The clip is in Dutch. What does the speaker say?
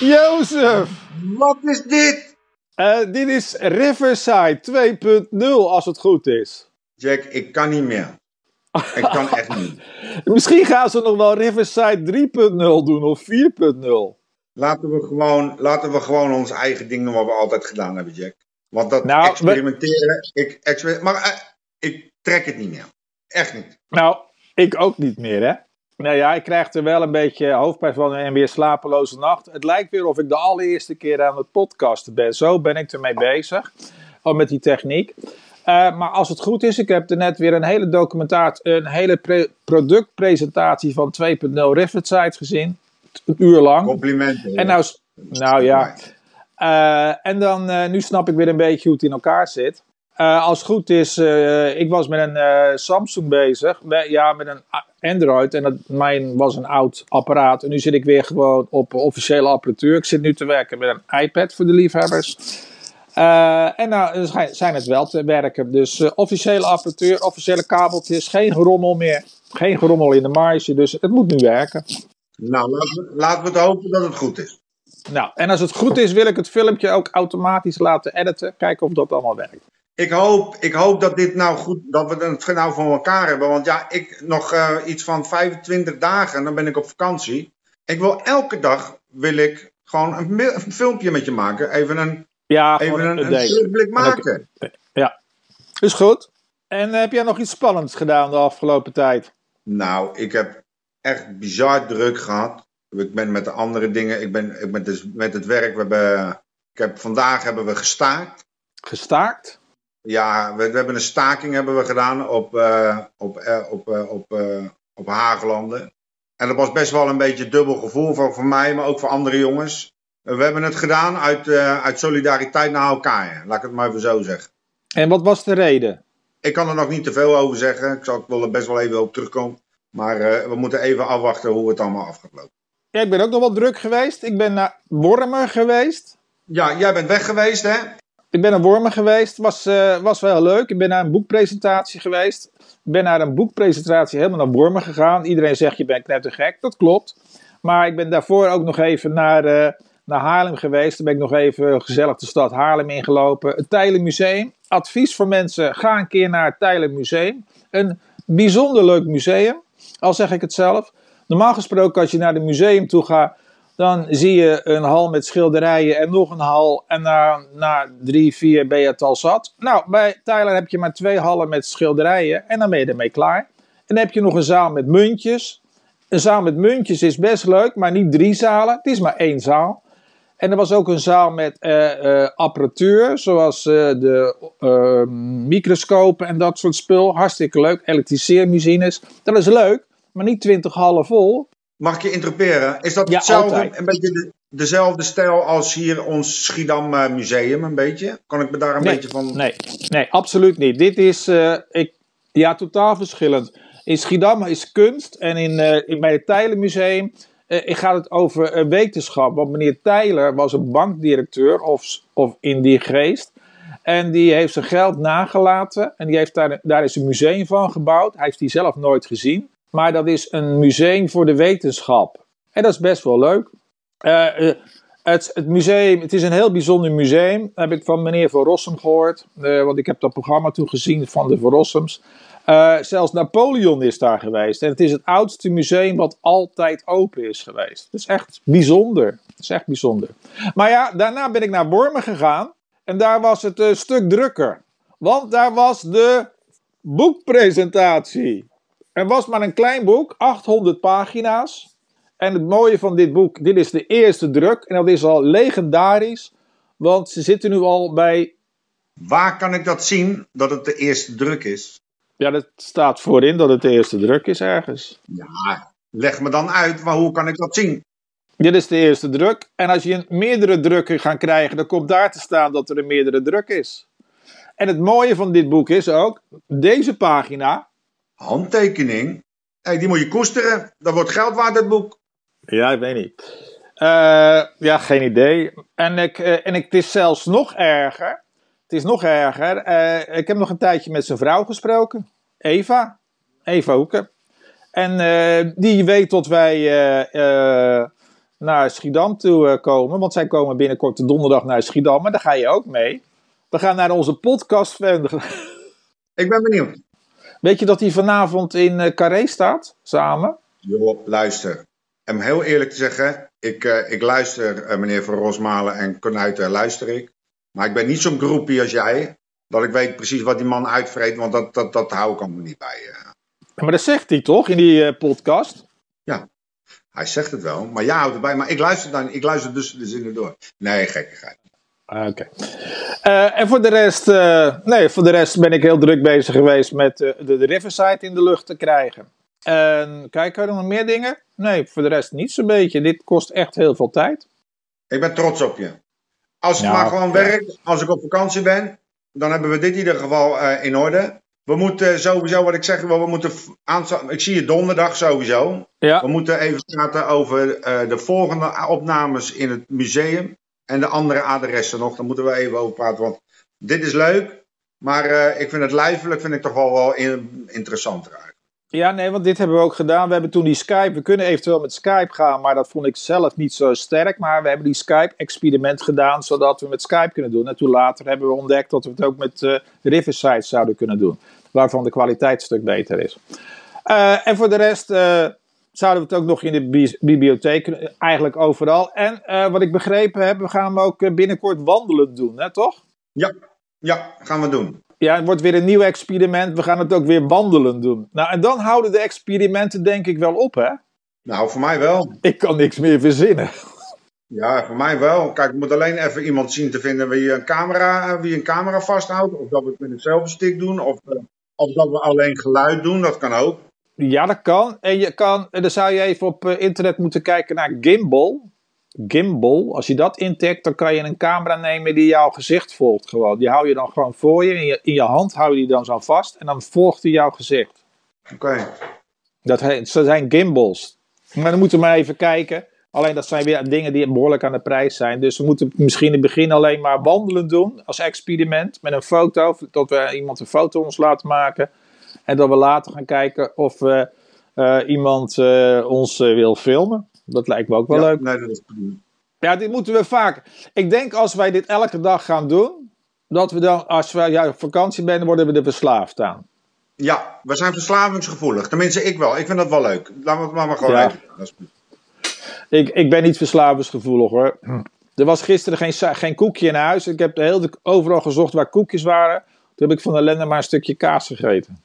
Jozef! Wat is dit? Eh, dit is Riverside 2.0 als het goed is. Jack, ik kan niet meer. Ik kan echt niet. Misschien gaan ze nog wel Riverside 3.0 doen of 4.0. Laten we, gewoon, laten we gewoon ons eigen ding doen wat we altijd gedaan hebben, Jack. Want dat Nou, we- experimenteren, ik, exper- maar eh, ik trek het niet meer. Echt niet. Nou, ik ook niet meer, hè? Nou ja, ik krijg er wel een beetje hoofdpijn van en weer slapeloze nacht. Het lijkt weer of ik de allereerste keer aan het podcasten ben. Zo ben ik ermee bezig. Al met die techniek. Eh, maar als het goed is, ik heb er net weer een hele documentatie, een hele pre- productpresentatie van 2.0 Riverside gezien. Een uur lang. Complimenten. En nou, nou ja, Eh, en dan, eh, nu snap ik weer een beetje hoe het in elkaar zit. Eh, als het goed is, ik was met een Samsung bezig. Met- ja, met een Android. En dat, mijn was een oud apparaat. En nu zit ik weer gewoon op officiële apparatuur. Ik zit nu te werken met een iPad voor de liefhebbers. En nou zijn het wel te werken. Dus officiële apparatuur, officiële kabeltjes. Geen gerommel meer. Geen gerommel in de marge. Dus het moet nu werken. Nou, laten laten we het hopen dat het goed is. Nou, en als het goed is, wil ik het filmpje ook automatisch laten editen. Kijken of dat allemaal werkt. Ik hoop, ik hoop dat dit nou goed, dat we het nou voor elkaar hebben. Want ja, ik nog eh, iets van 25 dagen, dan ben ik op vakantie. Ik wil elke dag, wil ik gewoon een, filmpje met je maken. Even een, Ja, even een, een terugblik maken. Ja, is goed. En eh, heb jij nog iets spannends gedaan de afgelopen tijd? Nou, ik heb echt bizar druk gehad. Ik ben met de andere dingen, ik ben, ik ben dus met het werk, we hebben, ik heb, vandaag hebben we gestaakt. Gestaakt? Ja, we, we hebben een staking hebben we gedaan op, eh, op, eh, op, eh, op, op Haaglanden. En dat was best wel een beetje dubbel gevoel voor, voor mij, maar ook voor andere jongens. We hebben het gedaan uit, uit solidariteit naar elkaar. Laat ik het maar even zo zeggen. En wat was de reden? Ik kan er nog niet te veel over zeggen. Ik zal ik wil er best wel even op terugkomen. Maar we moeten even afwachten hoe het allemaal af gaat lopen. Ja, ik ben ook nog wel druk geweest. Ik ben naar Wormer geweest. Ja, jij bent weg geweest, hè? Ik ben naar Wormer geweest. Was, eh, was wel leuk. Ik ben naar een boekpresentatie geweest. Ik ben naar een boekpresentatie helemaal naar Wormer gegaan. Iedereen zegt je bent knettergek. Dat klopt. Maar ik ben daarvoor ook nog even naar, eh, naar Haarlem geweest. Toen ben ik nog even gezellig de stad Haarlem ingelopen. Het Tijlen Museum. Advies voor mensen. Ga een keer naar het Tijlen Museum. Een bijzonder leuk museum. Al zeg ik het zelf. Normaal gesproken als je naar het museum toe gaat. Dan zie je een hal met schilderijen en nog een hal. En na, na drie, vier ben je het al zat. Nou, bij Tyler heb je maar twee hallen met schilderijen. En dan ben je ermee klaar. En dan heb je nog een zaal met muntjes. Een zaal met muntjes is best leuk, maar niet drie zalen. Het is maar één zaal. En er was ook een zaal met eh, eh, apparatuur, zoals eh, de microscopen en dat soort spul. Hartstikke leuk. Elektriceermachines. Dat is leuk, maar niet twintig hallen vol. Mag ik je interperen? Is dat Ja, hetzelfde, altijd. een beetje de, dezelfde stijl als hier ons Schiedam eh, Museum, een beetje? Kan ik me daar een Nee, beetje van... nee, nee, absoluut niet. Dit is eh, ik, ja, totaal verschillend. In Schiedam is kunst en in, eh, in, bij het Tijlenmuseum eh, gaat het over wetenschap. Want meneer Tijler was een bankdirecteur of, of in die geest. En die heeft zijn geld nagelaten en die heeft daar, daar is een museum van gebouwd. Hij heeft die zelf nooit gezien. Maar dat is een museum voor de wetenschap. En dat is best wel leuk. Eh, eh, het, het museum, het is een heel bijzonder museum. heb ik van meneer Van Rossum gehoord. eh, want ik heb dat programma toen gezien van de Van Rossums. Zelfs Napoleon is daar geweest. En het is het oudste museum wat altijd open is geweest. Het is echt bijzonder. Het is echt bijzonder. Maar ja, daarna ben ik naar Wormen gegaan. En daar was het een stuk drukker. Want daar was de boekpresentatie. Er was maar een klein boek, 800 pagina's. En het mooie van dit boek, dit is de eerste druk. En dat is al legendarisch. Want ze zitten nu al bij. Waar kan ik dat zien, dat het de eerste druk is? Ja, dat staat voorin dat het de eerste druk is ergens. Ja, leg me dan uit, maar hoe kan ik dat zien? Dit is de eerste druk. En als je een meerdere drukken gaat krijgen, dan komt daar te staan dat er een meerdere druk is. En het mooie van dit boek is ook, deze pagina. Handtekening? Hey, die moet je koesteren. Dat wordt geld waard, dat boek. Ja, ik weet niet. Eh, ja, geen idee. En, ik, eh, en ik, het is zelfs nog erger. het is nog erger. Eh, ik heb nog een tijdje met zijn vrouw gesproken. Eva. Eva Hoeken. En die weet dat wij naar Schiedam toe komen. Want zij komen binnenkort de donderdag naar Schiedam. Maar daar ga je ook mee. We gaan naar onze podcast. Ik ben benieuwd. Weet je dat hij vanavond in eh, Carré staat? Samen? Joh, luister. Om heel eerlijk te zeggen, ik, eh, ik luister, eh, meneer Van Rosmalen en Konuiten, luister ik. Maar ik ben niet zo'n groepie als jij, dat ik weet precies wat die man uitvreet, want dat, dat, dat hou ik allemaal niet bij. Ja, maar dat zegt hij toch in die podcast? Hij zegt het wel, maar jij houdt erbij. Maar ik luister dan, ik luister dus de zinnen door. Nee, gekkigheid. Ah, Oké. Eh, en voor de rest, eh, nee, voor de rest ben ik heel druk bezig geweest met eh, de, de Riverside in de lucht te krijgen. En kijk, er nog meer dingen? Nee, voor de rest niet zo'n beetje. Dit kost echt heel veel tijd. Ik ben trots op je. Als het Ja, maar gewoon ja. werkt, als ik op vakantie ben, dan hebben we dit in ieder geval in orde. We moeten sowieso, wat ik zeg, we moeten ik zie je donderdag sowieso. Ja, We moeten even praten over de volgende opnames in het museum en de andere adressen nog. Daar moeten we even over praten, want dit is leuk. Maar eh, ik vind het lijfelijk vind ik toch wel, wel in- interessanter eigenlijk. ja, nee, want dit hebben we ook gedaan. We hebben toen die Skype, we kunnen eventueel met Skype gaan, maar dat vond ik zelf niet zo sterk. Maar we hebben die Skype-experiment gedaan, zodat we met Skype kunnen doen. En toen later hebben we ontdekt dat we het ook met eh Riverside zouden kunnen doen. Waarvan de kwaliteit een stuk beter is. Eh, en voor de rest zouden we het ook nog in de bi- bibliotheek, eigenlijk overal. En eh, wat ik begrepen heb, we gaan hem ook eh, binnenkort wandelend doen, hè, toch? Ja, gaan we doen. Ja, het wordt weer een nieuw experiment. We gaan het ook weer wandelend doen. Nou, en dan houden de experimenten denk ik wel op, hè? Nou, voor mij wel. Ik kan niks meer verzinnen. Ja, voor mij wel. Kijk, ik moet alleen even iemand zien te vinden wie een camera, eh, wie een camera vasthoudt. Of dat we het met een selfie-stick doen. Of, of dat we alleen geluid doen. Dat kan ook. Ja, dat kan. En je kan, en dan zou je even op eh, internet moeten kijken naar gimbal. Gimbal, als je dat intikt, dan kan je een camera nemen die jouw gezicht volgt gewoon. Die hou je dan gewoon voor je. In je, in je hand hou je die dan zo vast en dan volgt hij jouw gezicht. Oké. Dat, heet, dat zijn gimbals. Maar dan moeten we maar even kijken. Alleen dat zijn weer dingen die behoorlijk aan de prijs zijn. Dus we moeten misschien in het begin alleen maar wandelen doen als experiment. Met een foto, dat we iemand een foto ons laten maken. En dat we later gaan kijken of eh, iemand eh, ons eh, wil filmen. Dat lijkt me ook wel Ja, leuk. Nee, dat is prima. Ja, dit moeten we vaak. Ik denk als wij dit elke dag gaan doen. Dat we dan, als we ja, op vakantie zijn, worden we er verslaafd aan. Ja, we zijn verslavingsgevoelig. Tenminste, ik wel. Ik vind dat wel leuk. Laten we het maar, maar gewoon Ja. Ik, ik ben niet verslavingsgevoelig hoor. Er was gisteren geen, geen koekje in huis. Ik heb de, overal gezocht waar koekjes waren. Toen heb ik van ellende maar een stukje kaas gegeten.